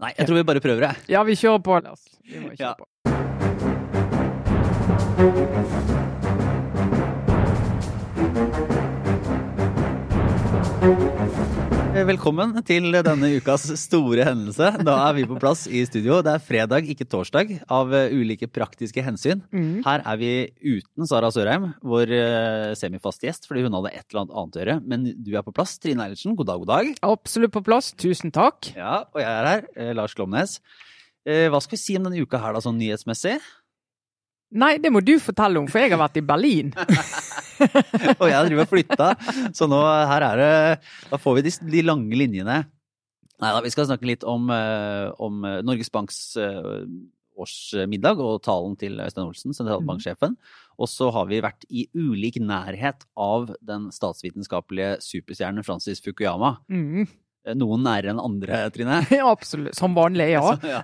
Nei, jeg tror vi bare prøver, jeg. Ja, vi kjører på, Lars. Vi må kjøre Ja. på. Velkommen til denne ukas store hendelse. Da er vi på plass i studio. Det er fredag, ikke torsdag, av eh, ulike praktiske hensyn. Mm. Her er vi uten Sara Sørheim, vår eh, semifast gjest, fordi hun hadde et eller annet annet å gjøre. Men du er på plass. Trine Eilertsen, god dag, god dag. Absolutt på plass. Tusen takk. Ja, og jeg er her, eh, Lars Glomnes. Eh, Hva skal vi si om denne uka her, da, sånn nyhetsmessig? Nei, det må du fortelle om, for jeg har vært i Berlin. Og jeg driver og flytter, så nå her er det Da får vi de, de lange linjene. Nei da, vi skal snakke litt om, eh, om eh, Norges Banks eh, årsmiddag og talen til Øystein Olsen, sentralbanksjefen. Og så har vi vært i ulik nærhet av den statsvitenskapelige superstjernen Francis Fukuyama. Mm. Noen nærere enn andre, Trine. Ja, absolutt. Som vanlig, ja. Ja.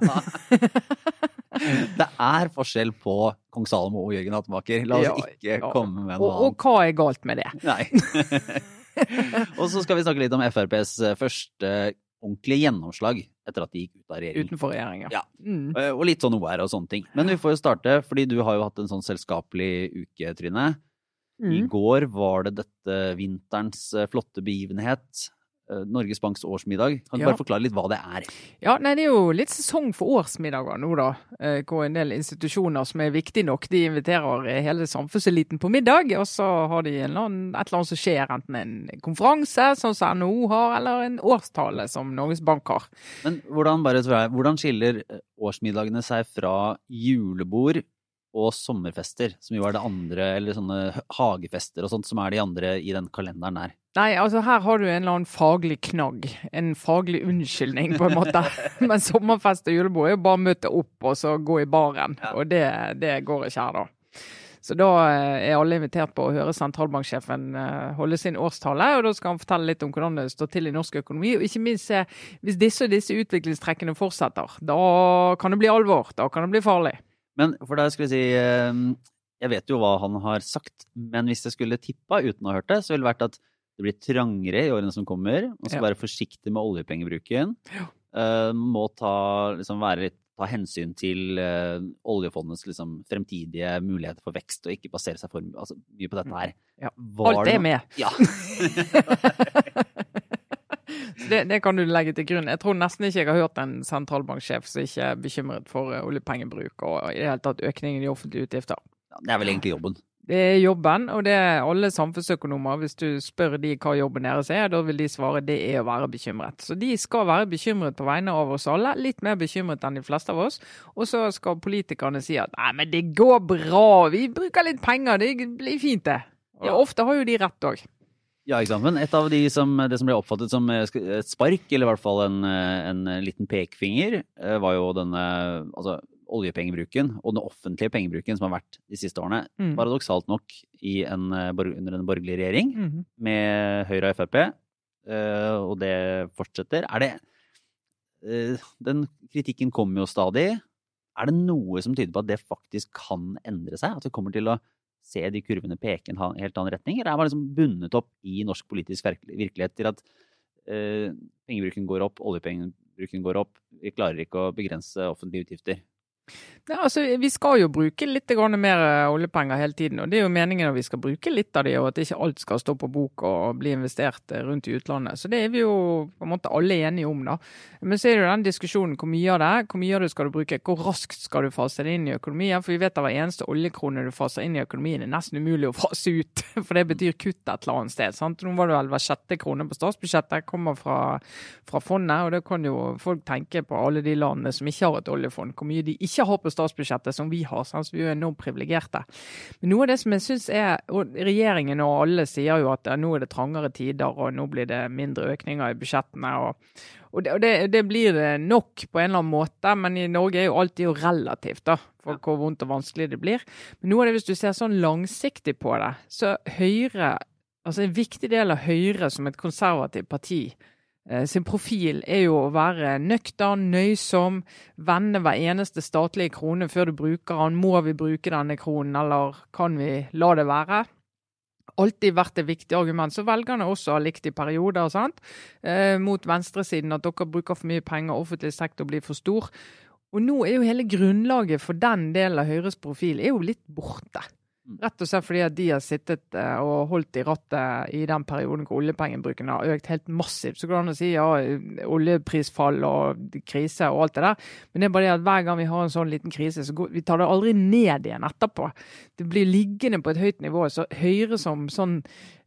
Det er forskjell på kong Salomo og Jørgen Hattemaker. La oss Ja, ikke ja. komme med Og, noe annet. og hva er galt med det? Nei. og så skal vi snakke litt om FrPs første ordentlige gjennomslag etter at de gikk ut av regjering. Utenfor regjering, Ja. Mm. Eh, Og litt sånn OR og sånne ting. Men vi får jo starte, fordi du har jo hatt en sånn selskapelig uke, Trine. I Mm. går var det dette vinterens eh, flotte begivenhet. Eh, Norges Banks årsmiddag. Kan du Ja. bare forklare litt hva det er? Ja, nei, det er jo litt sesong for årsmiddager nå, da. eh, Hvor en del institusjoner som er viktige nok, de inviterer hele samfunnseliten på middag. Og så har de en eller annen, et eller annet som skjer, enten en konferanse, sånn som NHO har, eller en årstale som Norges Bank har. Men hvordan, bare, hvordan skiller eh, årsmiddagene seg fra julebord og sommerfester, som jo er det andre, eller sånne hagefester og sånt, som er de andre i den kalenderen der? Nei, altså her har du en eller annen faglig knagg. En faglig unnskyldning, på en måte. Men sommerfest og julebord er jo bare å møte opp og så gå i baren. Ja. Og det, det går ikke her, da. Så da eh, er alle invitert på å høre sentralbanksjefen eh, holde sin årstale. Og da skal han fortelle litt om hvordan det står til i norsk økonomi. Og ikke minst se hvis disse og disse utviklingstrekkene fortsetter. Da kan det bli alvor. Da kan det bli farlig. Men for da skal vi si eh, Jeg vet jo hva han har sagt, men hvis jeg skulle tippa uten å ha hørt det, så ville det vært at det blir trangere i årene som kommer. Man skal Ja. være forsiktig med oljepengebruken. Eh, må ta, liksom, litt, ta hensyn til uh, oljefondets liksom, fremtidige muligheter for vekst, og ikke basere seg for altså, mye på dette her. Ja. Alt er med. Ja. Det, det kan du legge til grunn. Jeg tror nesten ikke jeg har hørt en sentralbanksjef som ikke er bekymret for eh, oljepengebruk og i det hele tatt økningen i offentlige utgifter. det er vel egentlig jobben. Det er jobben, og det er alle samfunnsøkonomer. Hvis du spør de hva jobben deres er, da vil de svare det er å være bekymret. Så de skal være bekymret på vegne av oss alle, litt mer bekymret enn de fleste av oss. Og så skal politikerne si at nei, men det går bra, vi bruker litt penger, det blir fint det. Ja. ofte har jo de rett òg. Ja, ikke sant. Men et av de som, det som ble oppfattet som eh, et spark, eller i hvert fall en, eh, en liten pekefinger, eh, var jo denne altså, oljepengebruken og den offentlige pengebruken som har vært de siste årene. Mm. Paradoksalt nok i en, under en borgerlig regjering Mhm. med Høyre og Frp, og det fortsetter. Er det Den kritikken kommer jo stadig. Er det noe som tyder på at det faktisk kan endre seg? At vi kommer til å se de kurvene peke i en helt annen retning? Eller er man liksom bundet opp i norsk politisk virkelighet til at eh, pengebruken går opp, oljepengebruken går opp, vi klarer ikke å begrense offentlige utgifter? Ja, altså, vi skal jo bruke litt mer eh, oljepenger hele tiden, og det er jo meningen at vi skal bruke litt av det, og at ikke alt skal stå på bok og bli investert eh, rundt i utlandet. Så det er vi jo på en måte alle enige om, da. Men så er det jo den diskusjonen hvor mye av det hvor mye av det skal du bruke, hvor raskt skal du fase det inn i økonomien? For vi vet at hver eneste oljekrone du faser inn i økonomien, er nesten umulig å fase ut, for det betyr kutt et eller annet sted. sant? Nå var det vel hver sjette krone på statsbudsjettet kommer fra, fra fondet, og da kan jo folk tenke på alle de landene som ikke har et oljefond, hvor mye de ikke har på statsbudsjettet som vi har. Så vi er jo enormt privilegerte. Men noe av det som jeg syns er og Regjeringen og alle sier jo at ja, nå er det trangere tider, og nå blir det mindre økninger i budsjettene. og og det, det, det blir det nok på en eller annen måte, men i Norge er jo alt jo relativt, da, for hvor vondt og vanskelig det blir. Men noe av det, hvis du ser sånn langsiktig på det, så Høyre Altså en viktig del av Høyre som et konservativt parti sin profil er jo å være nøktern, nøysom, vende hver eneste statlige krone før du bruker den. Må vi bruke denne kronen, eller kan vi la det være? alltid vært et viktig argument, så velgerne også har likt i perioder. sant? Eh, mot venstresiden at dere bruker for mye penger, offentlig sektor blir for stor. Og nå er jo hele grunnlaget for den delen av Høyres profil er jo litt borte. Mm. Rett og slett fordi at de har sittet eh, og holdt i rattet i den perioden hvor oljepengebruken har økt helt massivt. Så går det an å si ja, oljeprisfall og krise og alt det der. Men det er bare det at hver gang vi har en sånn liten krise, så går, vi tar det aldri ned igjen etterpå. Det blir liggende på et høyt nivå. Så Høyre som sånn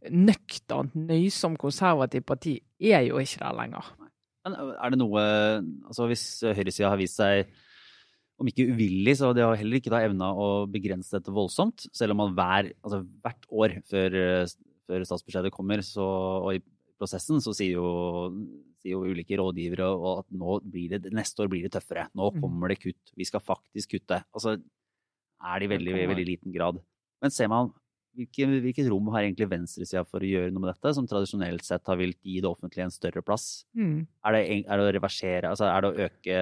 nøkternt, nøysom, konservativt parti er jo ikke der lenger. Men er det noe Altså hvis høyresida har vist seg om ikke uvillig, så de har heller ikke da evna å begrense dette voldsomt. Selv om man hver, altså hvert år før, før statsbudsjettet kommer, så, og i prosessen, så sier jo, sier jo, ulike rådgivere at nå blir det, neste år blir det tøffere. Nå Mm. kommer det kutt. Vi skal faktisk kutte. Altså er det i veldig, veldig liten grad. Men ser man hvilket, hvilket rom har egentlig venstresida for å gjøre noe med dette, som tradisjonelt sett har villet gi det offentlige en større plass? Mm. Er det, er det å reversere, altså er det å øke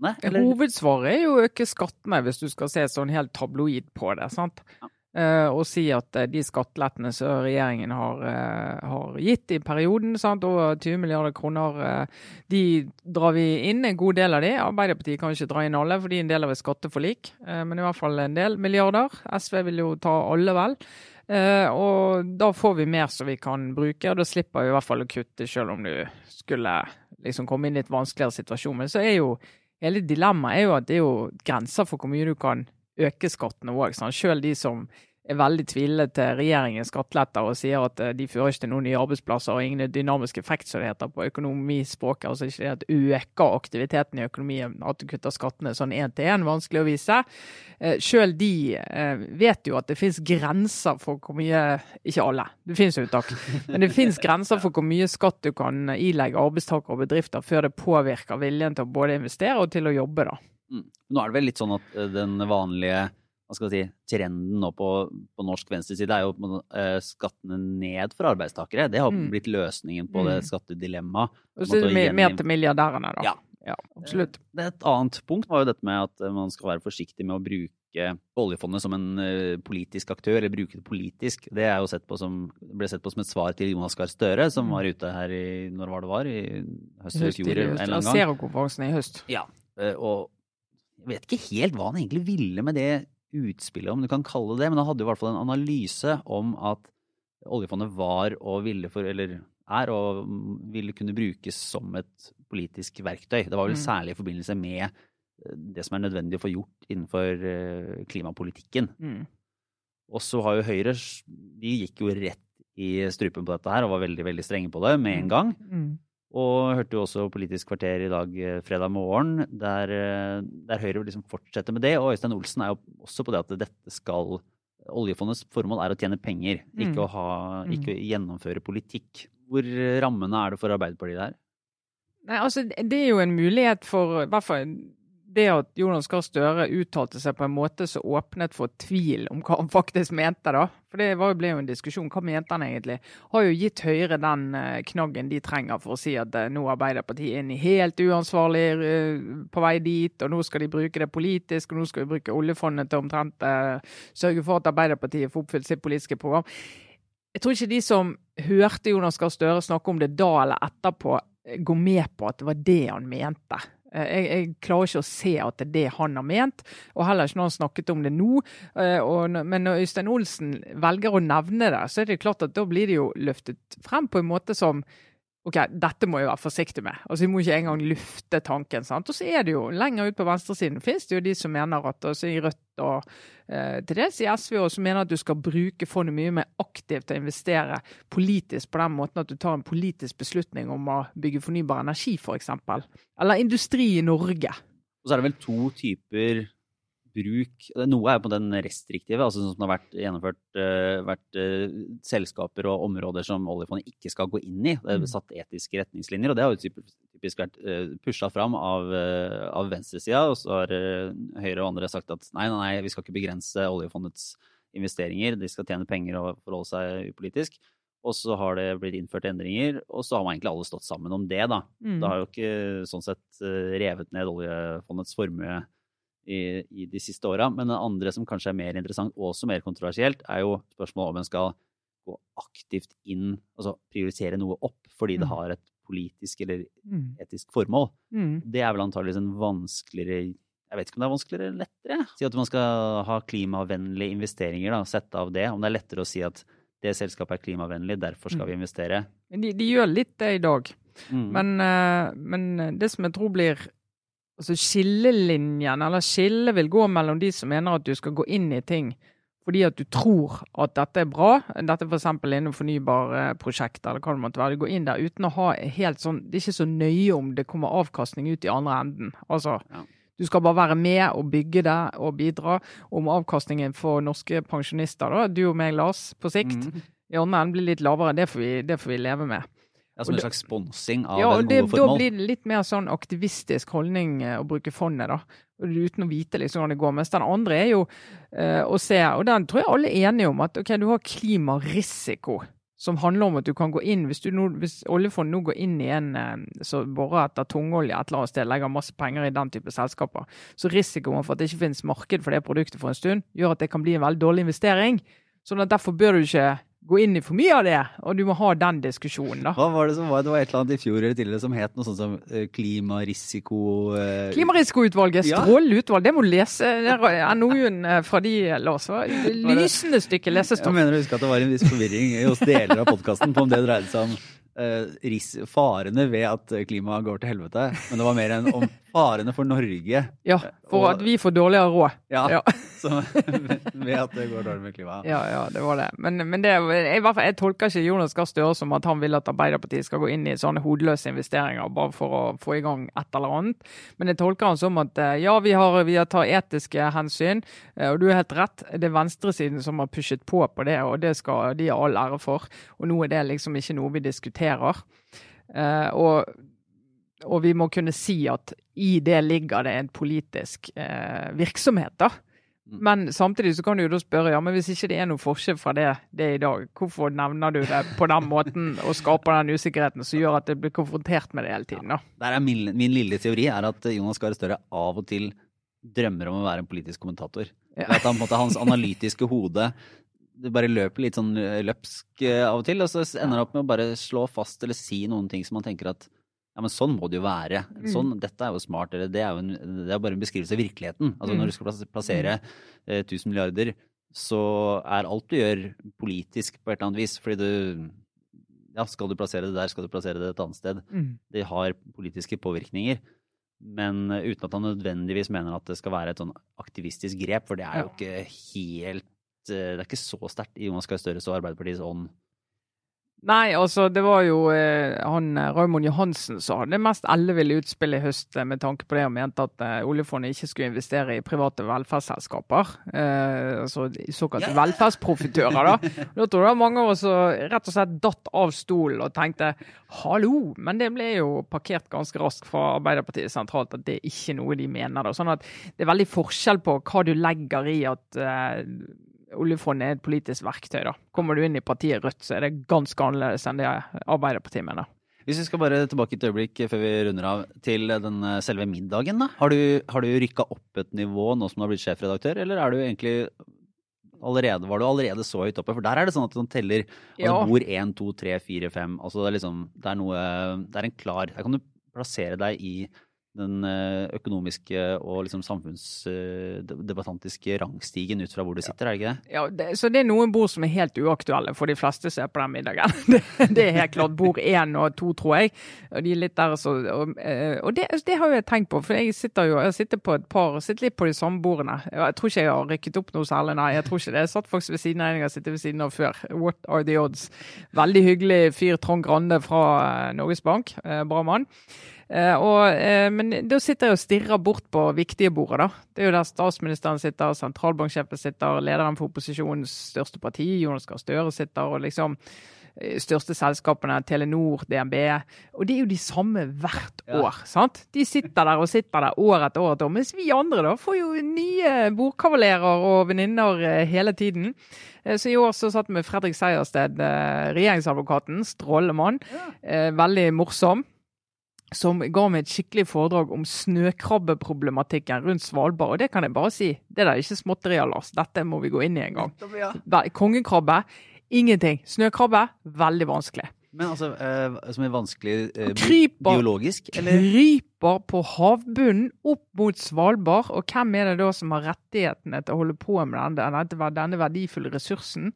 skattene? Eller? Hovedsvaret er jo å øke skattene, hvis du skal se sånn helt tabloid på det. sant? Ja. Uh, og si at eh, de skattelettene som regjeringen har, uh, har gitt i perioden, sant? over 20 milliarder kroner, de drar vi inn en god del av de. Arbeiderpartiet kan ikke dra inn alle, for de er en del av et skatteforlik. Men i hvert fall en del milliarder. SV vil jo ta alle, vel. Og da får vi mer som vi kan bruke, og da slipper vi i hvert fall å kutte, selv om du skulle liksom komme inn i et vanskeligere situasjon. Men så er jo hele dilemmaet er jo at det er jo grenser for hvor mye du kan øke skattene òg. Selv de som er veldig tvilende til regjeringens skatteletter og sier at eh, de fører ikke til noen nye arbeidsplasser og ingen dynamisk effekt, som det heter på økonomispråket. Altså ikke det at øker aktiviteten i økonomien at du kutter skattene sånn én til én, vanskelig å vise. Sjøl Selv de eh, vet jo at det finnes grenser for hvor mye Ikke alle, det finnes unntak. Men det finnes grenser for hvor mye skatt du kan ilegge arbeidstakere og bedrifter før det påvirker viljen til å både investere og til å jobbe. da. Mm. Nå er det vel litt sånn at eh, den vanlige hva skal si, trenden nå på, på norsk venstreside er jo eh, skattene ned for arbeidstakere. Det har Mm. blitt løsningen på det Mm. skattedilemmaet. Og så er det mer, til milliardærene, da. Ja. ja absolutt. Det Et annet punkt var jo dette med at eh, man skal være forsiktig med å bruke oljefondet som en eh, politisk aktør, eller bruke det politisk. Det er jo sett på som, ble sett på som et svar til Jonas Gahr Støre, som Mm. var ute her i Når var det var? I høst eller fjor? En eller annen gang. Zerokonferansen i høst. Ja, eh, og jeg vet ikke helt hva han egentlig ville med det utspillet, om du kan kalle det det, men han hadde i hvert fall en analyse om at oljefondet var og ville for, eller er og ville kunne brukes som et politisk verktøy. Det var vel Mm. særlig i forbindelse med eh, det som er nødvendig å få gjort innenfor eh, klimapolitikken. Mm. Og så har jo Høyre, de gikk jo rett i strupen på dette her og var veldig, veldig strenge på det med en gang. Mm. Og hørte jo også Politisk kvarter i dag eh, fredag morgen, der, eh, der Høyre liksom fortsetter med det. Og Øystein Olsen er jo også på det at dette skal Oljefondets formål er å tjene penger, ikke Mm. å ha, Mm. ikke å gjennomføre politikk. Hvor rammene er det for Arbeiderpartiet der? Nei, altså, det er jo en mulighet for i hvert fall det at Jonas Gahr Støre uttalte seg på en måte som åpnet for tvil om hva han faktisk mente. da. For Det var, ble jo en diskusjon. Hva mente han egentlig? Har jo gitt Høyre den eh, knaggen de trenger for å si at eh, nå er Arbeiderpartiet inn i helt uansvarlig eh, på vei dit, og nå skal de bruke det politisk, og nå skal vi bruke oljefondet til omtrent sørge for at Arbeiderpartiet får oppfylt sitt politiske program. Jeg tror ikke de som hørte Jonas Gahr Støre snakke om det da eller etterpå, går med på at det var det han mente. Eh, Jeg, jeg klarer ikke å se at det er det han har ment, og heller ikke når han snakket om det nå. Eh, Og, men når Øystein Olsen velger å nevne det, så er det klart at da blir det jo løftet frem på en måte som OK, dette må jeg være forsiktig med. Altså, Vi må ikke engang lufte tanken. sant? Og så er det jo lenger ut på venstresiden finnes det jo de som mener at altså i Rødt og eh, til dels i SV også, mener at du skal bruke fondet mye mer aktivt og investere politisk på den måten at du tar en politisk beslutning om å bygge fornybar energi, f.eks. Eller industri i Norge. Og så er det vel to typer bruk. Noe er på den restriktive, altså sånn som det har vært gjennomført eh, vært eh, selskaper og områder som oljefondet ikke skal gå inn i. Det er Mm. satt etiske retningslinjer, og det har jo typisk, vært uh, pusha fram av, av venstresida. Og så har eh, Høyre og andre sagt at nei, nei, nei, vi skal ikke begrense oljefondets investeringer. De skal tjene penger og forholde seg upolitisk. Og så har det blitt innført endringer, og så har man egentlig alle stått sammen om det, da. Mm. Det har jo ikke sånn sett eh, revet ned oljefondets formue i, i de siste åra. Men det andre som kanskje er mer interessant, og også mer kontroversielt, er jo spørsmålet om en skal gå aktivt inn, altså prioritere noe opp fordi det Mm. har et politisk eller Mm. etisk formål. Mm. Det er vel antakeligvis en vanskeligere Jeg vet ikke om det er vanskeligere eller lettere. Si at man skal ha klimavennlige investeringer, da. Sette av det. Om det er lettere å si at det selskapet er klimavennlig, derfor skal vi investere. De, de gjør litt det i dag. Mm. Men, eh, men det som jeg tror blir altså skillelinjen, eller skillet vil gå mellom de som mener at du skal gå inn i ting fordi at du tror at dette er bra, dette f.eks. innen fornybarprosjekter eller hva det måtte være. Du går inn der uten å ha helt sånn Det er ikke så nøye om det kommer avkastning ut i andre enden. Altså, Ja. du skal bare være med og bygge det og bidra. Om avkastningen for norske pensjonister, da, du og meg, Lars, på sikt, Mm. i andre enden blir litt lavere, det får vi, det får vi leve med. Ja, som en slags sponsing av Ja, og en det, gode da blir det litt mer sånn aktivistisk holdning eh, å bruke fondet, da. Uten å vite liksom hvordan det går. Mens den andre er jo eh, å se, og den tror jeg alle er enige om, at ok, du har klimarisiko. Som handler om at du kan gå inn, hvis, nå, hvis oljefondet nå går inn i en eh, som borer etter tungolje et eller annet sted, legger masse penger i den type selskaper, så risikoen for at det ikke finnes marked for det produktet for en stund, gjør at det kan bli en veldig dårlig investering. Sånn at derfor bør du ikke gå inn i for mye av det, og du må ha den diskusjonen, da. Hva var det som var? Det var et eller annet i fjor eller tidligere som het noe sånt som eh, klimarisiko... eh, Klimarisikoutvalget, strålende utvalg. Det må du lese. NOU-en eh, fra de, Lars. Var Lysende stykke Jeg mener å huske at det var en viss forvirring hos deler av podkasten på om det dreide seg om ris farene ved at klimaet går til helvete. Men det var mer enn om farene for Norge. Ja, for Og- at vi får dårligere råd. Ja, Ja. Så, ved at det går dårlig med klimaet. Ja, ja, det var det. Men, men det, jeg, jeg tolker ikke Jonas Gahr Støre som at han vil at Arbeiderpartiet skal gå inn i sånne hodeløse investeringer bare for å få i gang et eller annet. Men jeg tolker han som at eh, ja, vi har, vi har tar etiske hensyn, eh, og du er helt rett. Det er venstresiden som har pushet på på det, og det skal de ha all ære for. Og nå er det liksom ikke noe vi diskuterer. Eh, og og vi må kunne si at i det ligger det en politisk eh, virksomhet, da. Mm. Men samtidig så kan du jo da spørre, ja, men hvis ikke det er noen forskjell fra det, det er i dag, hvorfor nevner du det på den måten og skaper den usikkerheten som gjør at det blir konfrontert med det hele tiden, da? Er min, min lille teori er at Jonas Gahr Støre av og til drømmer om å være en politisk kommentator. Ja. At han, måte, hans analytiske hode det bare løper litt sånn eh, løpsk eh, av og til, og så ender det opp med å bare slå fast eller si noen ting som man tenker at ja, men sånn må det jo være. Mm. Sånn, dette er jo smart. Eller det er jo en, det er bare en beskrivelse av virkeligheten. Altså Mm. Når du skal plassere eh, 1000 milliarder, så er alt du gjør politisk på et eller annet vis. Fordi du Ja, skal du plassere det der, skal du plassere det et annet sted. Mm. Det har politiske påvirkninger. Men eh, uten at han nødvendigvis mener at det skal være et sånn aktivistisk grep, for det er jo ikke helt Det er ikke så sterkt i Jonas Gahr Støres og Arbeiderpartiets ånd. Nei, altså det var jo eh, han eh, Raymond Johansen som hadde det mest elleville utspillet i høst eh, med tanke på det og mente at eh, oljefondet ikke skulle investere i private velferdsselskaper. Eh, altså såkalte yeah. velferdsprofitører, da. Da tror jeg det var mange av oss som rett og slett datt av stolen og tenkte hallo, men det ble jo parkert ganske raskt fra Arbeiderpartiet sentralt at det er ikke noe de mener. da. Sånn at det er veldig forskjell på hva du legger i at eh, oljefondet er et politisk verktøy. da. Kommer du inn i partiet Rødt, så er det ganske annerledes enn det Arbeiderpartiet mener. Hvis vi skal bare tilbake et øyeblikk før vi runder av til den eh, selve middagen, da. Har du, har du rykka opp et nivå nå som du har blitt sjefredaktør, eller er du egentlig allerede, var du allerede så høyt oppe? For der er det sånn at man teller og Ja. det bor én, to, tre, fire, fem. Altså det er liksom Det er noe Det er en klar Der kan du plassere deg i den eh, økonomiske og liksom samfunnsdebattantiske rangstigen ut fra hvor du sitter, er det ikke det? Ja, det, Så det er noen bord som er helt uaktuelle for de fleste som er på den middagen. Det, det er helt klart bord én og to, tror jeg. Og de er litt der så, og, eh, og det, det har jo jeg tenkt på, for jeg sitter jo jeg sitter på et par, sitter litt på de samme bordene. Jeg tror ikke jeg har rykket opp noe særlig, nei. Jeg tror ikke det. Jeg satt faktisk ved siden av en jeg har sittet ved siden av før. What are the odds? Veldig hyggelig fyr Trond Grande fra eh, Norges Bank. Bra mann. Eh, og, eh, men da sitter jeg og stirrer bort på viktige bordet. da. Det er jo der statsministeren sitter, sentralbanksjefen sitter, lederen for opposisjonens største parti, Jonas Gahr Støre, sitter, og liksom eh, største selskapene, Telenor, DNB. Og det er jo de samme hvert Ja. år. sant? De sitter der og sitter der år etter år etter år. Mens vi andre da får jo nye bordkavalerer og venninner hele tiden. Så i år så satt vi med Fredrik Sejersted, regjeringsadvokaten. Strålende mann. Ja. Veldig morsom. Som ga meg et skikkelig foredrag om snøkrabbeproblematikken rundt Svalbard. Og det kan jeg bare si, det der er ikke småtterier, Lars. Dette må vi gå inn i en gang. Kongekrabbe, ingenting. Snøkrabbe, veldig vanskelig. Men altså, eh, som er vanskelig eh, Kryper. biologisk, eller? Kryper på havbunnen opp mot Svalbard. Og hvem er det da som har rettighetene til å holde på med denne, denne, denne verdifulle ressursen?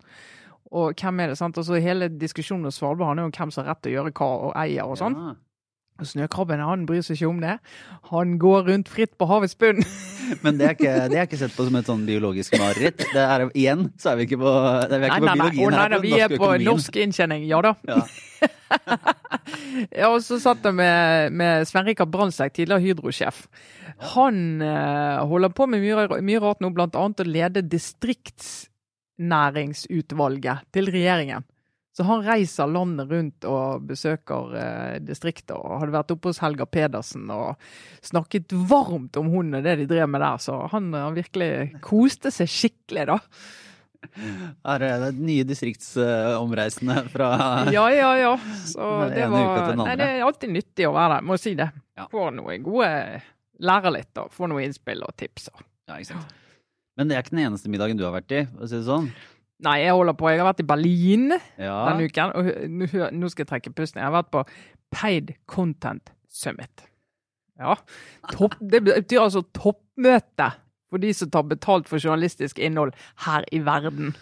Og hvem er det, sant? Altså Hele diskusjonen om Svalbard handler jo om hvem som har rett til å gjøre hva og eier og sånn. Ja. Og Snøkrabben han bryr seg ikke om det. Han går rundt fritt på havets bunn. Men det er, ikke, det er ikke sett på som et sånn biologisk mareritt. Det er, igjen så er vi ikke på, det vi er Nei, ikke på nei, biologien nei, her, på vi er på økonomien. norsk inntjening, ja da. Ja. Ja, og så satt jeg med, med Svein Rikard Brandtzæg, tidligere Hydro-sjef. Han uh, holder på med mye, mye rart nå, annet å lede distriktsnæringsutvalget til regjeringen. Så han reiser landet rundt og besøker eh, distrikter. og Hadde vært oppe hos Helga Pedersen og snakket varmt om hun og det de drev med der. Så han han virkelig koste seg skikkelig, da. Her er det nye distriktsomreisende fra Ja, ja, ja. Så det var. Nei, det er alltid nyttig å være der, må si det. Ja. Få noe gode Lære litt og få noe innspill og tips. Og. Ja, ikke sant. Men det er ikke den eneste middagen du har vært i, for å si det sånn. Nei, jeg holder på. Jeg har vært i Berlin Ja. denne uken. Og nå nå skal jeg trekke pusten. Jeg har vært på Paid Content Summit. Ja. Topp, det betyr altså toppmøte for de som tar betalt for journalistisk innhold her i verden.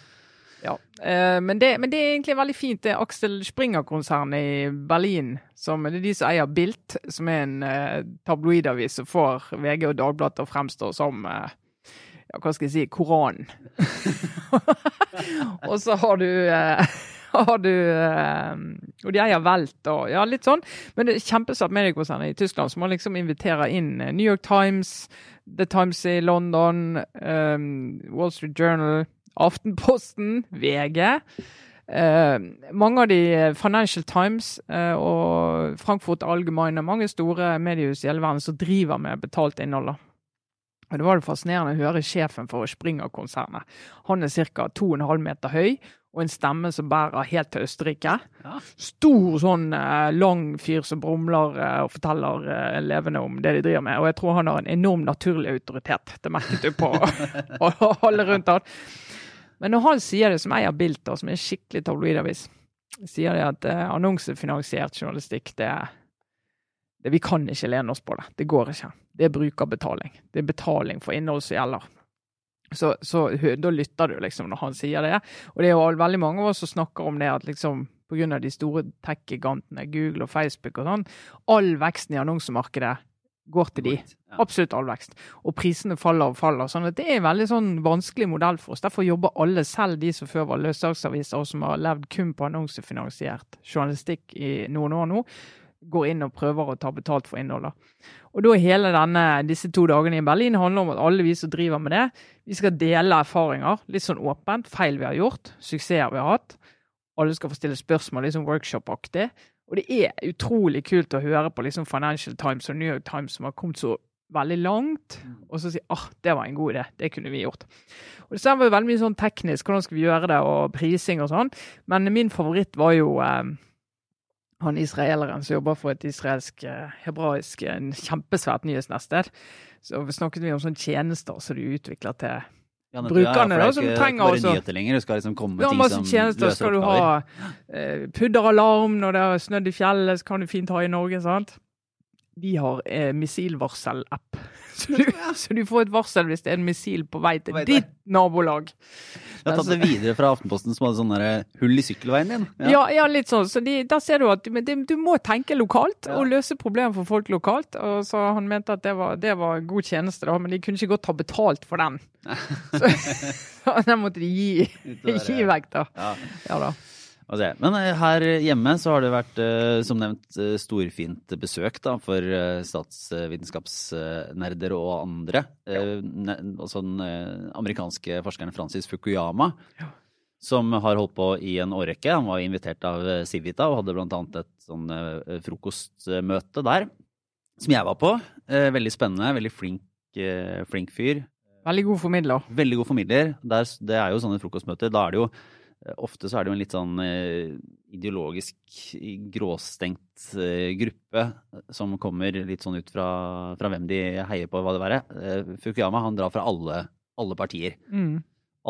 Ja. Eh, men, det, men det er egentlig veldig fint. Det er Axel Springer-konsernet i Berlin. Som, det er de som eier Bilt, som er en eh, tabloidavis som får VG og Dagbladet til å fremstå som eh, ja, hva skal jeg si, Koranen. og så har du eh, har du eh, Og de eier Welt og ja, litt sånn. Men det er kjempesvært mediekonsern i Tyskland som man liksom inviterer inn eh, New York Times, The Times i London, um, Wall Street Journal, Aftenposten, VG. Uh, mange av de Financial Times uh, og Frankfurt Allgemeine, mange store mediehus i hele verden som driver med betalt innhold. da. Og Det var det fascinerende å høre sjefen for Springer-konsernet. Han er ca. 2,5 meter høy og en stemme som bærer helt til Østerrike. Ja. Stor, sånn eh, lang fyr som brumler eh, og forteller elevene levende om det de driver med. Og jeg tror han har en enorm naturlig autoritet. Det merket du på alle rundt han. Men når han sier det, som eier Bilt, som er en skikkelig tabloidavis, sier de at eh, annonsefinansiert journalistikk, det, det Vi kan ikke lene oss på det. Det går ikke. Det er brukerbetaling. Det er betaling for innhold som gjelder. Så, så da lytter du liksom når han sier det. Og det er jo veldig mange av oss som snakker om det at liksom pga. de store tech-gigantene, Google og Facebook og sånn, all veksten i annonsemarkedet går til de. Absolutt all vekst. Og prisene faller og faller. sånn at Det er en veldig sånn vanskelig modell for oss. Derfor jobber alle, selv de som før var løssalgsaviser og som har levd kun på annonsefinansiert journalistikk i noen år nå, går inn og prøver å ta betalt for innholdet. Og da hele denne, disse to dagene i Berlin handler om at alle vi som driver med det, vi skal dele erfaringer, litt sånn åpent, feil vi har gjort, suksesser vi har hatt. Alle skal få stille spørsmål, litt sånn workshop-aktig. Og det er utrolig kult å høre på liksom Financial Times og New York Times som har kommet så veldig langt, og så si ah, det var en god idé, det kunne vi gjort. Og Det var veldig mye sånn teknisk, hvordan skal vi gjøre det, og prising og sånn. Men min favoritt var jo eh, han israeleren som jobber for et israelsk, eh, hebraisk, en kjempesvært nyhetsnettsted. Så snakket vi om sånne tjenester som de utvikler til Ja, brukerne, er da, som ikke trenger også- nyheter lenger. Skal liksom komme ja, ting masse som tjenester. løser Skal du oppgaver. ha eh, pudderalarm når det har snødd i fjellet, så kan du fint ha i Norge, sant? De har eh, missilvarsel-app. Så, du- så du får et varsel hvis det er en missil på vei til ditt nabolag. Jeg har tatt det videre fra Aftenposten som hadde sånn hull i sykkelveien din. Ja, ja, litt sånn. Så de, der ser du at det, du må tenke lokalt Ja. og løse problemer for folk lokalt. Og så Han mente at det var, det var god tjeneste, da, men de kunne ikke godt ha betalt for den. Så, så den måtte de gi, gi vekk, da. Ja. Ja da. Men eh, her hjemme så har det vært, eh, som nevnt, eh, storfint besøk da, for statsvitenskapsnerder og andre. Ja. Også den eh, amerikanske forskeren Francis Fukuyama, Ja. som har holdt på i en årrekke. Han var invitert av Civita og hadde blant annet et sånn frokostmøte der, som jeg var på. Veldig spennende, veldig flink, flink fyr. Veldig god formidler. Veldig god formidler. Det er jo sånne frokostmøter. Da er det jo ofte så er det jo en litt sånn eh, ideologisk gråstengt eh, gruppe eh, som kommer litt sånn ut fra, fra hvem de heier på, hva det være. Eh, Fukuyama han drar fra alle, alle partier. Mm.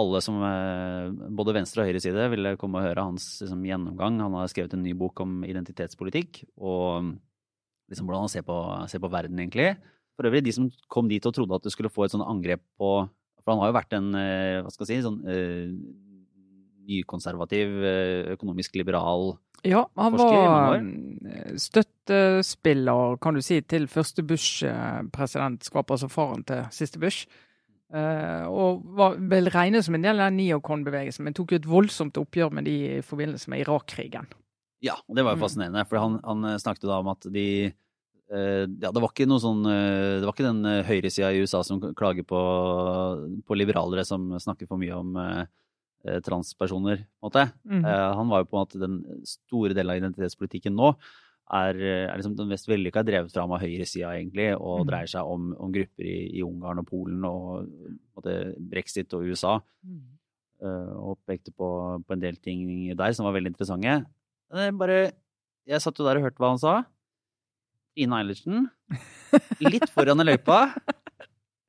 Alle som eh, Både venstre og høyre side ville komme og høre hans liksom, gjennomgang. Han har skrevet en ny bok om identitetspolitikk og liksom hvordan han ser på, ser på verden, egentlig. For øvrig, de som kom dit og trodde at du skulle få et sånn angrep på For han har jo vært en, eh, hva skal jeg si, sånn eh, nykonservativ, eh, økonomisk liberal Ja, han Forsker var støttespiller, kan du si, til første Bush-presidentskap, altså faren til siste Bush. Eh, og var vel regnet som en del av neocon-bevegelsen, men tok jo et voldsomt oppgjør med de i forbindelse med Irak-krigen. Ja, og det var jo Mm. fascinerende, for han, han eh, snakket da om at de ja, det var ikke noe sånn Det var ikke den høyresida i USA som klager på, på liberalere som snakker for mye om transpersoner, på en måte. Eh, han var jo på en måte den store delen av identitetspolitikken nå er, eh, er liksom den mest vellykka drevet fram av høyresida, egentlig, og mm. dreier seg om, om grupper i, i Ungarn og Polen og måte, brexit og USA. eh, og pekte på, på en del ting der som var veldig interessante. Jeg bare Jeg satt jo der og hørte hva han sa. Ine Eilertsen. Litt foran i løypa.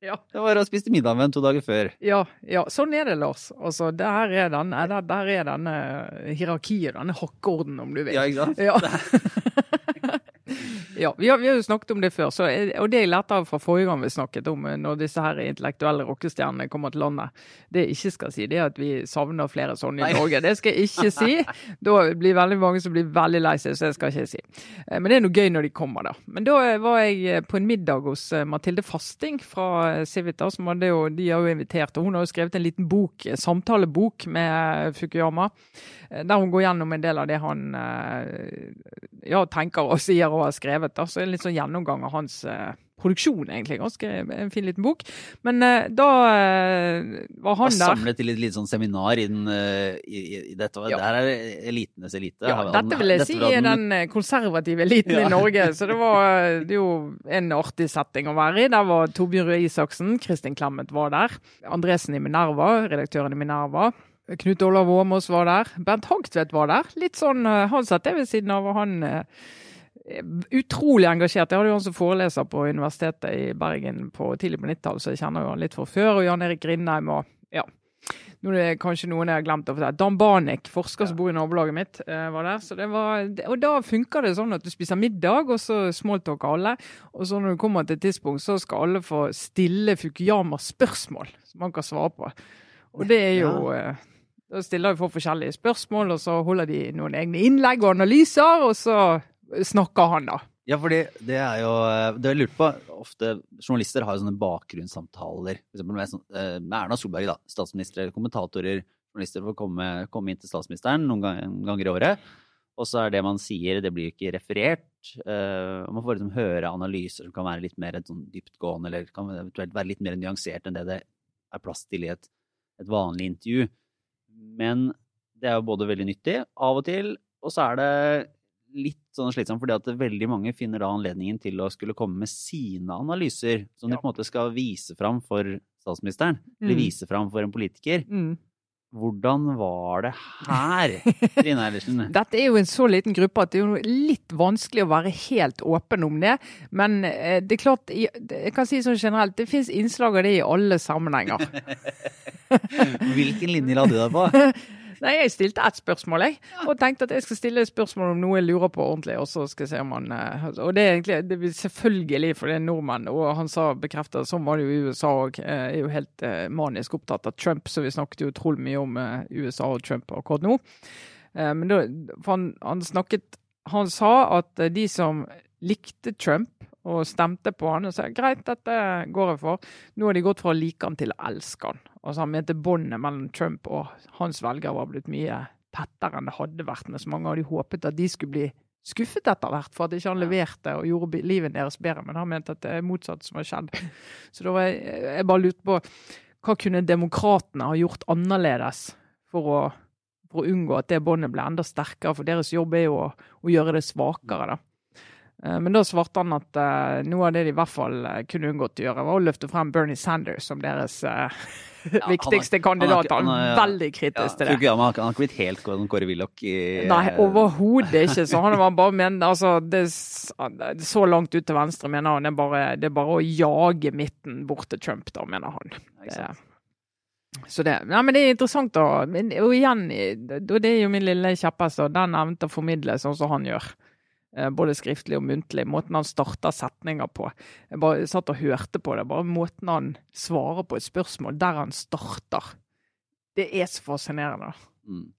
Ja. Det var å spise middag med en to dager før. Ja, ja, sånn er det, Lars. Altså, der er den, der, der er denne hierarkiet, denne hakkeorden, om du vil. Ja, ikke sant? Ja. ja vi, har, vi har jo snakket om det før, så, og det jeg lærte av fra forrige gang vi snakket om eh, når disse her intellektuelle rockestjernene kommer til landet, det jeg ikke skal si, det er at vi savner flere sånne i Nei. Norge. Det skal jeg ikke si. Da blir veldig mange som blir veldig lei seg, så det skal jeg ikke si. Eh, Men det er noe gøy når de kommer, da. Men da eh, var jeg på en middag hos Mathilde Fasting fra Civita, som hadde jo, de har jo invitert, og hun har jo skrevet en liten bok, samtalebok med Fukuyama, der hun går gjennom en del av det han eh, ja, tenker og sier og har skrevet. Da. Så en litt sånn gjennomgang av hans eh, produksjon, egentlig. Ganske en fin liten bok. Men eh, da eh, var han der. samlet til et lite sånn seminar i, den, eh, i, i, dette. Ja. Der er elitenes elite. Ja, dette vil jeg dette si er den eh, konservative eliten Ja. i Norge. Så det var eh, det jo en artig setting å være i. Der var Torbjørn Røe Isaksen, Kristin Clemet var der. Andresen i Minerva, redaktøren i Minerva. Knut Olav Åmås var der. Bernt Hagtvedt var der. Litt sånn, eh, Han satt jeg ved siden av, og han eh, er utrolig engasjert. Jeg hadde jo han som foreleser på Universitetet i Bergen på tidlig på 90-tallet, så jeg kjenner jo han litt fra før. Og Jan Erik Grindheim og ja. Nå er det kanskje noen jeg har glemt å fortelle. Dan Banek, forsker som bor i nabolaget mitt, eh, var der. Så det var, og da funker det sånn at du spiser middag, og så smalltalker alle. Og så når du kommer til et tidspunkt, så skal alle få stille Fukuyama spørsmål som man kan svare på. Og det er jo eh, Da stiller vi for forskjellige spørsmål, og så holder de noen egne innlegg og analyser, og så snakker han, da. Ja, fordi det er jo Det jeg lurte på Ofte journalister har jo sånne bakgrunnssamtaler. For eksempel med, sånn, eh, med Erna Solberg, da. eller kommentatorer, journalister får komme, komme inn til statsministeren noen gang- ganger i året. Og så er det man sier, det blir ikke referert. eh, og man får liksom høre analyser som kan være litt mer sånn dyptgående, eller kan eventuelt være litt mer nyansert enn det det er plass til i et, et vanlig intervju. Men det er jo både veldig nyttig av og til, og så er det litt sånn slitsomt, fordi at veldig mange finner da anledningen til å skulle komme med sine analyser, som de på en måte skal vise fram for statsministeren, eller Mm. vise fram for en politiker. Mm. Hvordan var det her, Trine Eilertsen? Dette er jo en så liten gruppe at det er jo litt vanskelig å være helt åpen om det. Men eh, det er klart, jeg kan si sånn generelt, det finnes innslag av det i alle sammenhenger. Hvilken linje la du deg på? Nei, Jeg stilte ett spørsmål, jeg. Og tenkte at jeg skal stille et spørsmål om noe jeg lurer på ordentlig. Og så skal jeg se om han eh, Og det er egentlig det er selvfølgelig for det er nordmenn. Og han sa bekreftet, sånn var det jo i USA òg. Er jo helt eh, manisk opptatt av Trump, så vi snakket jo utrolig mye om eh, USA og Trump akkurat nå. Eh, Men da, han, han snakket Han sa at eh, de som likte Trump og stemte på han og sa greit, dette går jeg for. Nå har de gått fra å like han til å elske han. Altså Han mente båndet mellom Trump og hans velgere var blitt mye tettere enn det hadde vært. Mens mange av de håpet at de skulle bli skuffet etter hvert for at ikke han leverte og gjorde livet deres bedre. Men han mente at det er motsatt som har skjedd. Så da var jeg, jeg bare lurte på hva kunne demokratene ha gjort annerledes for å, for å unngå at det båndet ble enda sterkere? For deres jobb er jo å, å gjøre det svakere, da. Eh, Men da svarte han at eh, noe av det de i hvert fall eh, kunne unngått å gjøre, var å løfte frem Bernie Sanders som deres han viktigste kandidat. Han er veldig Ja, kritisk til det. han, har- ikke blitt helt Kåre Willoch i Nei, overhodet ikke. Så han var bare men, altså, det, er så langt ut til venstre, mener han. Det er bare, det er bare å jage midten bort til Trump, da, mener han. Det? Så det, ja, men det er interessant, da. Men, og igjen, det er jo min lille kjepphest, den evnen til å formidle sånn som han gjør. Eh, Både skriftlig og muntlig. Måten han starta setninger på. Jeg bare satt og hørte på det. Bare måten han svarer på et spørsmål der han starter. Det er så fascinerende. Mm.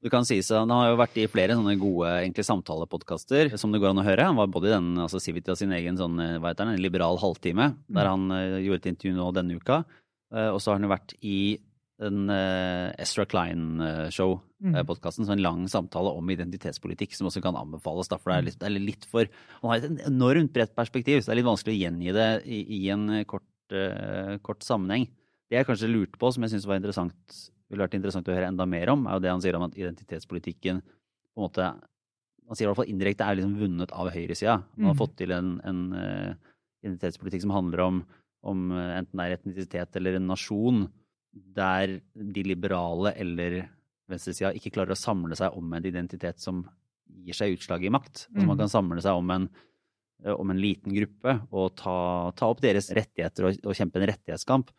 Du kan si så, Han har jo vært i flere sånne gode egentlig samtalepodkaster som det går an å høre. Han var både i den altså Civita sin egen sånn, eh, hva heter den, en liberal halvtime, der han uh, gjorde et intervju nå denne uka. Uh, og så har han jo vært i en uh, Ezra Klein-show-podkasten, så en lang samtale om identitetspolitikk som også kan anbefales. Da, for det er, litt, det er litt for Han har et enormt bredt perspektiv, så det er litt vanskelig å gjengi det i, i en kort, uh, kort sammenheng. Det jeg kanskje lurte på, som jeg syns ville vært interessant å høre enda mer om, er jo det han sier om at identitetspolitikken på en måte Han sier i hvert fall indirekte er liksom vunnet av høyresida. Man har Mhm. fått til en, en uh, identitetspolitikk som handler om, om eh, enten det er etnisitet eller en nasjon, der de liberale eller venstresida ikke klarer å samle seg om en identitet som gir seg utslag i makt. Mm. man kan samle seg om en, eh, om en liten gruppe og ta, ta opp deres rettigheter og, og kjempe en rettighetskamp.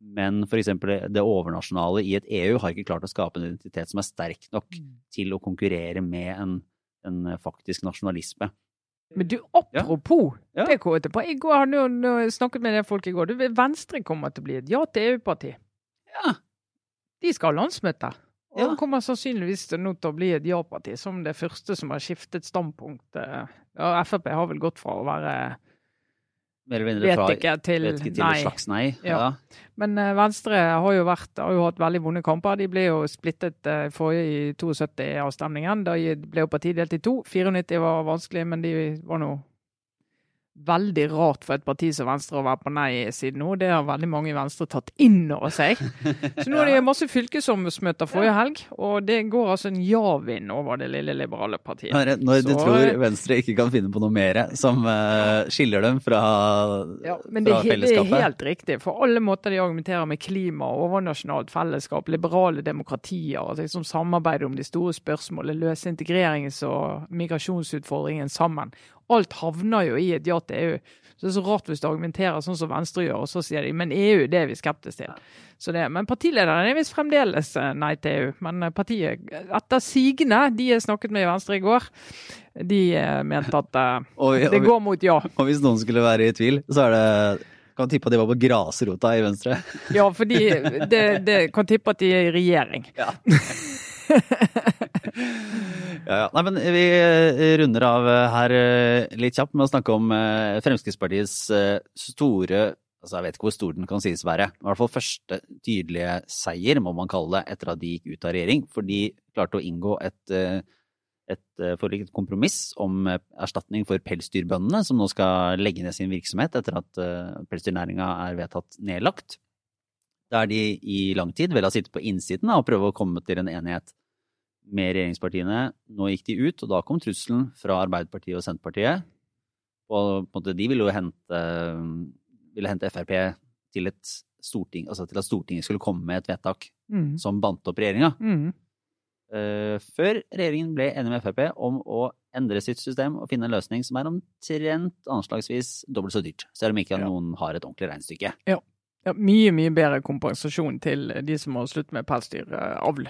Men f.eks. det overnasjonale i et EU har ikke klart å skape en identitet som er sterk nok til å konkurrere med en, en faktisk nasjonalisme. Men du, apropos Ja. det kom jeg til på. I går hadde jeg snakket med det folk i går. Du, Venstre kommer til å bli et ja til EU-parti. Ja. De skal ha landsmøte. Og Ja. kommer sannsynligvis til nå til å bli et ja-parti, som det første som har skiftet standpunkt. eh, Ja, Frp har vel gått fra å være Mer eller mindre vet fra ikke til vet ikke til nei. et slags nei. Ja. Ja. Men eh, Venstre har jo, vært, har jo hatt veldig vonde kamper. De ble jo splittet eh, forrige i 72-avstemningen. Da ble jo partiet delt i to. 94 var vanskelig, men de var nå veldig rart for et parti som Venstre å være på nei-siden nå. Det har veldig mange i Venstre tatt inn over seg. Så nå er det masse fylkesomsmøter forrige helg, og det går altså en ja-vind over det lille liberale partiet. Når, når du tror Venstre ikke kan finne på noe mer som uh, skiller dem fra, Ja, men det, fra he- det er helt riktig. For alle måter de argumenterer med klima, overnasjonalt fellesskap, liberale demokratier, altså liksom samarbeid om de store spørsmålene, løse integrerings- og migrasjonsutfordringen sammen. Alt havner jo i et ja til EU. Så det er så rart hvis du argumenterer sånn som Venstre gjør, og så sier de men EU, det er vi skeptiske til. Så det, men partilederen er visst fremdeles eh, nei til EU. Men eh, partiet, etter sigende, de jeg snakket med i Venstre i går, de eh, mente at og, det går mot ja. og hvis noen skulle være i tvil, så er det kan tippe at de var på grasrota i Venstre. Ja, for det, det kan tippe at de er i regjering. Ja. ja. Nei, men vi eh, runder av eh, her eh, litt kjapt med å snakke om Fremskrittspartiets store altså Jeg vet ikke hvor stor den kan sies være. I hvert fall første tydelige seier, må man kalle det, etter at de gikk ut av regjering. For de klarte å inngå et, et forlik, et kompromiss om erstatning for pelsdyrbøndene, som nå skal legge ned sin virksomhet etter at pelsdyrnæringa er vedtatt nedlagt. Der de i lang tid vel har sittet på innsiden og prøve å komme til en enighet med regjeringspartiene. Nå gikk de ut, og da kom trusselen fra Arbeiderpartiet og Senterpartiet. Og på en måte, de ville jo hente, ville hente Frp til, et storting, altså til at Stortinget skulle komme med et vedtak Mm. som bandt opp regjeringa. Mm. Uh, før regjeringen ble enig med Frp om å endre sitt system og finne en løsning som er omtrent anslagsvis dobbelt så dyrt, selv om ikke Ja. noen har et ordentlig regnestykke. Ja, mye, mye bedre kompensasjon til de som må slutte med pelsdyravl.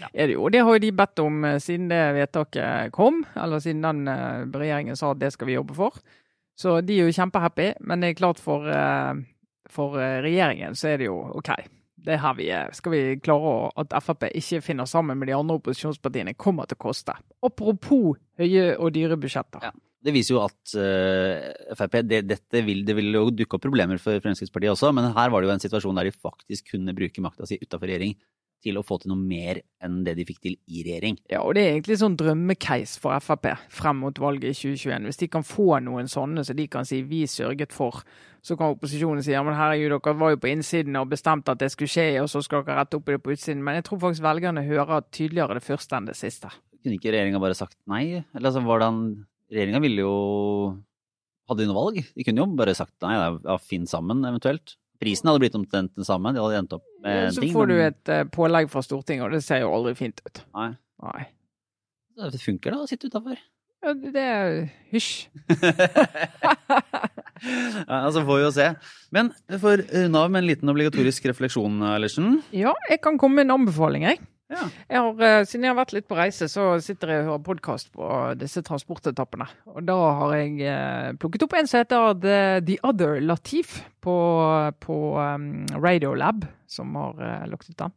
Ja. Er det jo. Det har jo de bedt om eh, siden det vedtaket kom, eller siden den eh, regjeringen sa at det skal vi jobbe for. Så de er jo kjempehappy, men det er klart for, eh, for regjeringen så er det jo OK. Det er her vi er. Skal vi klare å, at Frp ikke finner sammen med de andre opposisjonspartiene, kommer til å koste. Apropos høye og dyre budsjetter. Ja. Det viser jo at uh, Frp det, dette vil, Det vil jo dukke opp problemer for Fremskrittspartiet også, men her var det jo en situasjon der de faktisk kunne bruke makta si utafor regjering til å få til noe mer enn det de fikk til i regjering. Ja, og det er egentlig sånn drømmecase for Frp frem mot valget i 2021. Hvis de kan få noen sånne så de kan si 'vi sørget for', så kan opposisjonen si ja, men herregud, dere var jo på innsiden og bestemte at det skulle skje, og så skal dere rette opp i det på utsiden. Men jeg tror faktisk velgerne hører tydeligere det første enn det siste. Kunne ikke regjeringa bare sagt nei? Eller altså, hvordan regjeringa ville jo Hadde de noe valg? De kunne jo bare sagt nei, ja, finn sammen, eventuelt. Prisen hadde blitt omtrent den samme. De hadde endt opp med en ting. Så får du et eh, pålegg fra Stortinget, og det ser jo aldri fint ut. Nei. Nei. Det funker da, å sitte utafor. Ja, det er hysj. ja, altså får vi jo se. Men for å med en liten obligatorisk refleksjon, Ellersen. Ja, jeg kan komme med en anbefaling, jeg. Ja. Jeg har, eh, siden jeg har vært litt på reise, så sitter jeg og hører podkast på disse transportetappene. Og da har jeg eh, plukket opp en som heter The, The Other Latif på, på um, Radiolab, som har uh, lagt ut den.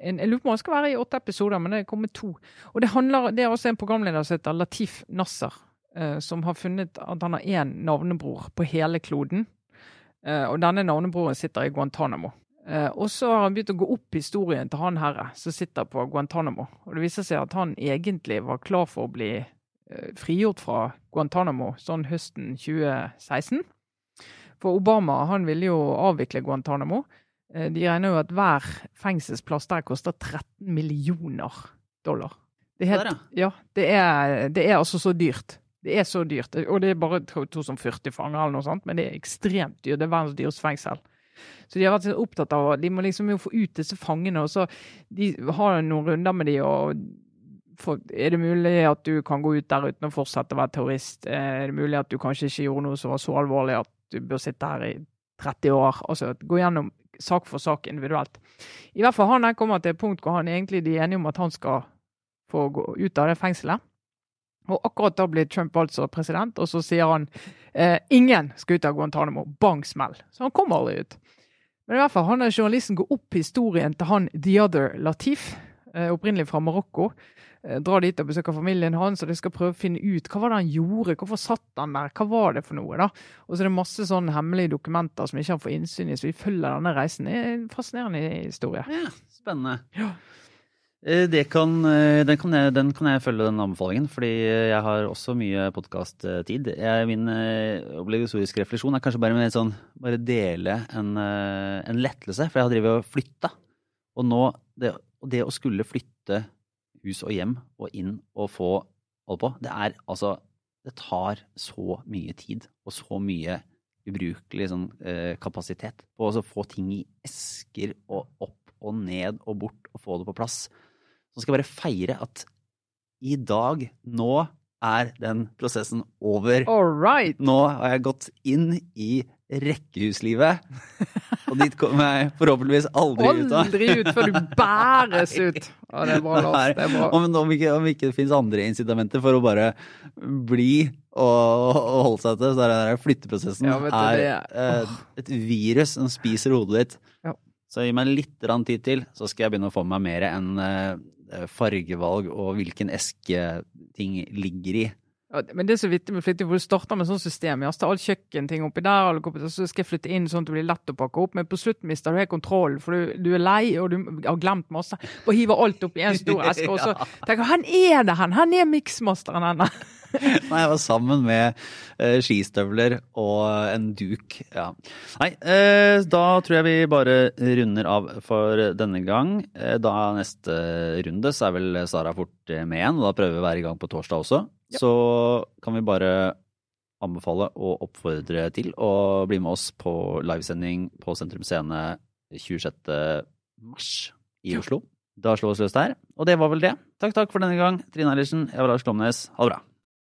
En, jeg lurer på om det skal være i åtte episoder, men det kommer to. Og det, handler, det er også en programleder som heter Latif Nasser, eh, som har funnet at han har én navnebror på hele kloden. Eh, og denne navnebroren sitter i Guantánamo. Eh, og så har han begynt å gå opp historien til han herre som sitter på Guantánamo. Og det viser seg at han egentlig var klar for å bli eh, frigjort fra Guantánamo sånn høsten 2016. For Obama han ville jo avvikle Guantánamo. Eh, de regner jo at hver fengselsplass der koster 13 millioner dollar. Det er, helt, ja, det er, det er altså så dyrt. Det er så dyrt. Og det er bare 2040 fanger eller noe sånt, men det er ekstremt dyrt. Det er verdens dyreste fengsel. Så de har vært opptatt av De må liksom jo få ut disse fangene, og så de har noen runder med de, og for, er det mulig at du kan gå ut der uten å fortsette å være terrorist? Er det mulig at du kanskje ikke gjorde noe som var så alvorlig at du bør sitte her i 30 år? Altså gå gjennom sak for sak individuelt. I hvert fall han her kommer til et punkt hvor han egentlig de er enige om at han skal få gå ut av det fengselet. Og akkurat da blir Trump altså president, og så sier han eh, ingen skal ut av Guantánamo. Bang smell. Så han kommer aldri ut. Men i hvert fall, han er journalisten går opp historien til han The Other Latif, eh, opprinnelig fra Marokko. Eh, drar dit og besøker familien hans, og de skal prøve å finne ut hva var det han gjorde. Hvorfor satt han der? Hva var det for noe? da? Og så er det masse sånne hemmelige dokumenter som ikke han får innsyn i, så vi følger denne reisen. Det er en fascinerende historie. Ja, spennende. Ja. Eh, kan, eh, den, kan jeg, den kan jeg følge, den anbefalingen, fordi jeg har også mye podkast-tid. Min eh, obligatoriske refleksjon er kanskje bare sånn Bare dele en, eh, en lettelse, for jeg har drevet og flytta. Og nå det, det å skulle flytte hus og hjem og inn og få holde på, det er altså Det tar så mye tid og så mye ubrukelig sånn, eh, kapasitet på å få ting i esker og opp og ned og bort og få det på plass. Så skal jeg bare feire at i dag, nå er den prosessen over. All right! Nå har jeg gått inn i rekkehuslivet, og dit kommer jeg forhåpentligvis aldri ut av. Aldri ut før du bæres ut. Ja, det er bra, Lars. Det er bra. Om, om, ikke, om ikke det finnes andre incitamenter for å bare bli og, og holde seg til, så er det der flytteprosessen Ja, du, er, det- oh. et virus som spiser hodet ditt. Ja. Så gi meg litt tid til, så skal jeg begynne å få meg mer enn eh, fargevalg og hvilken eske ting ligger i. Men det er så vittig med flytting, for du starter med sånn system. Jeg alt kjøkkenting oppi der, og så skal jeg flytte inn sånn at det blir lett å pakke opp. Men på slutt mister du helt kontroll, for du, du er lei og du har glemt masse. Og hiver alt opp i en stor eske, og så tenker jeg, 'han er det han! Han er miksmasteren henne? Nei, jeg var sammen med uh, skistøvler og en duk. Ja. Nei, uh, da tror jeg vi bare runder av for denne gang. Uh, da neste runde så er vel Sara fort med igjen, og da prøver vi å være i gang på torsdag også. Så kan vi bare anbefale og oppfordre til å bli med oss på livesending på Sentrum Scene 26. mars i Oslo. Da slår vi oss løs der. Og det var vel det. Takk, takk for denne gang. Trine Eilertsen, jeg var Lars Klomnes. Ha det bra.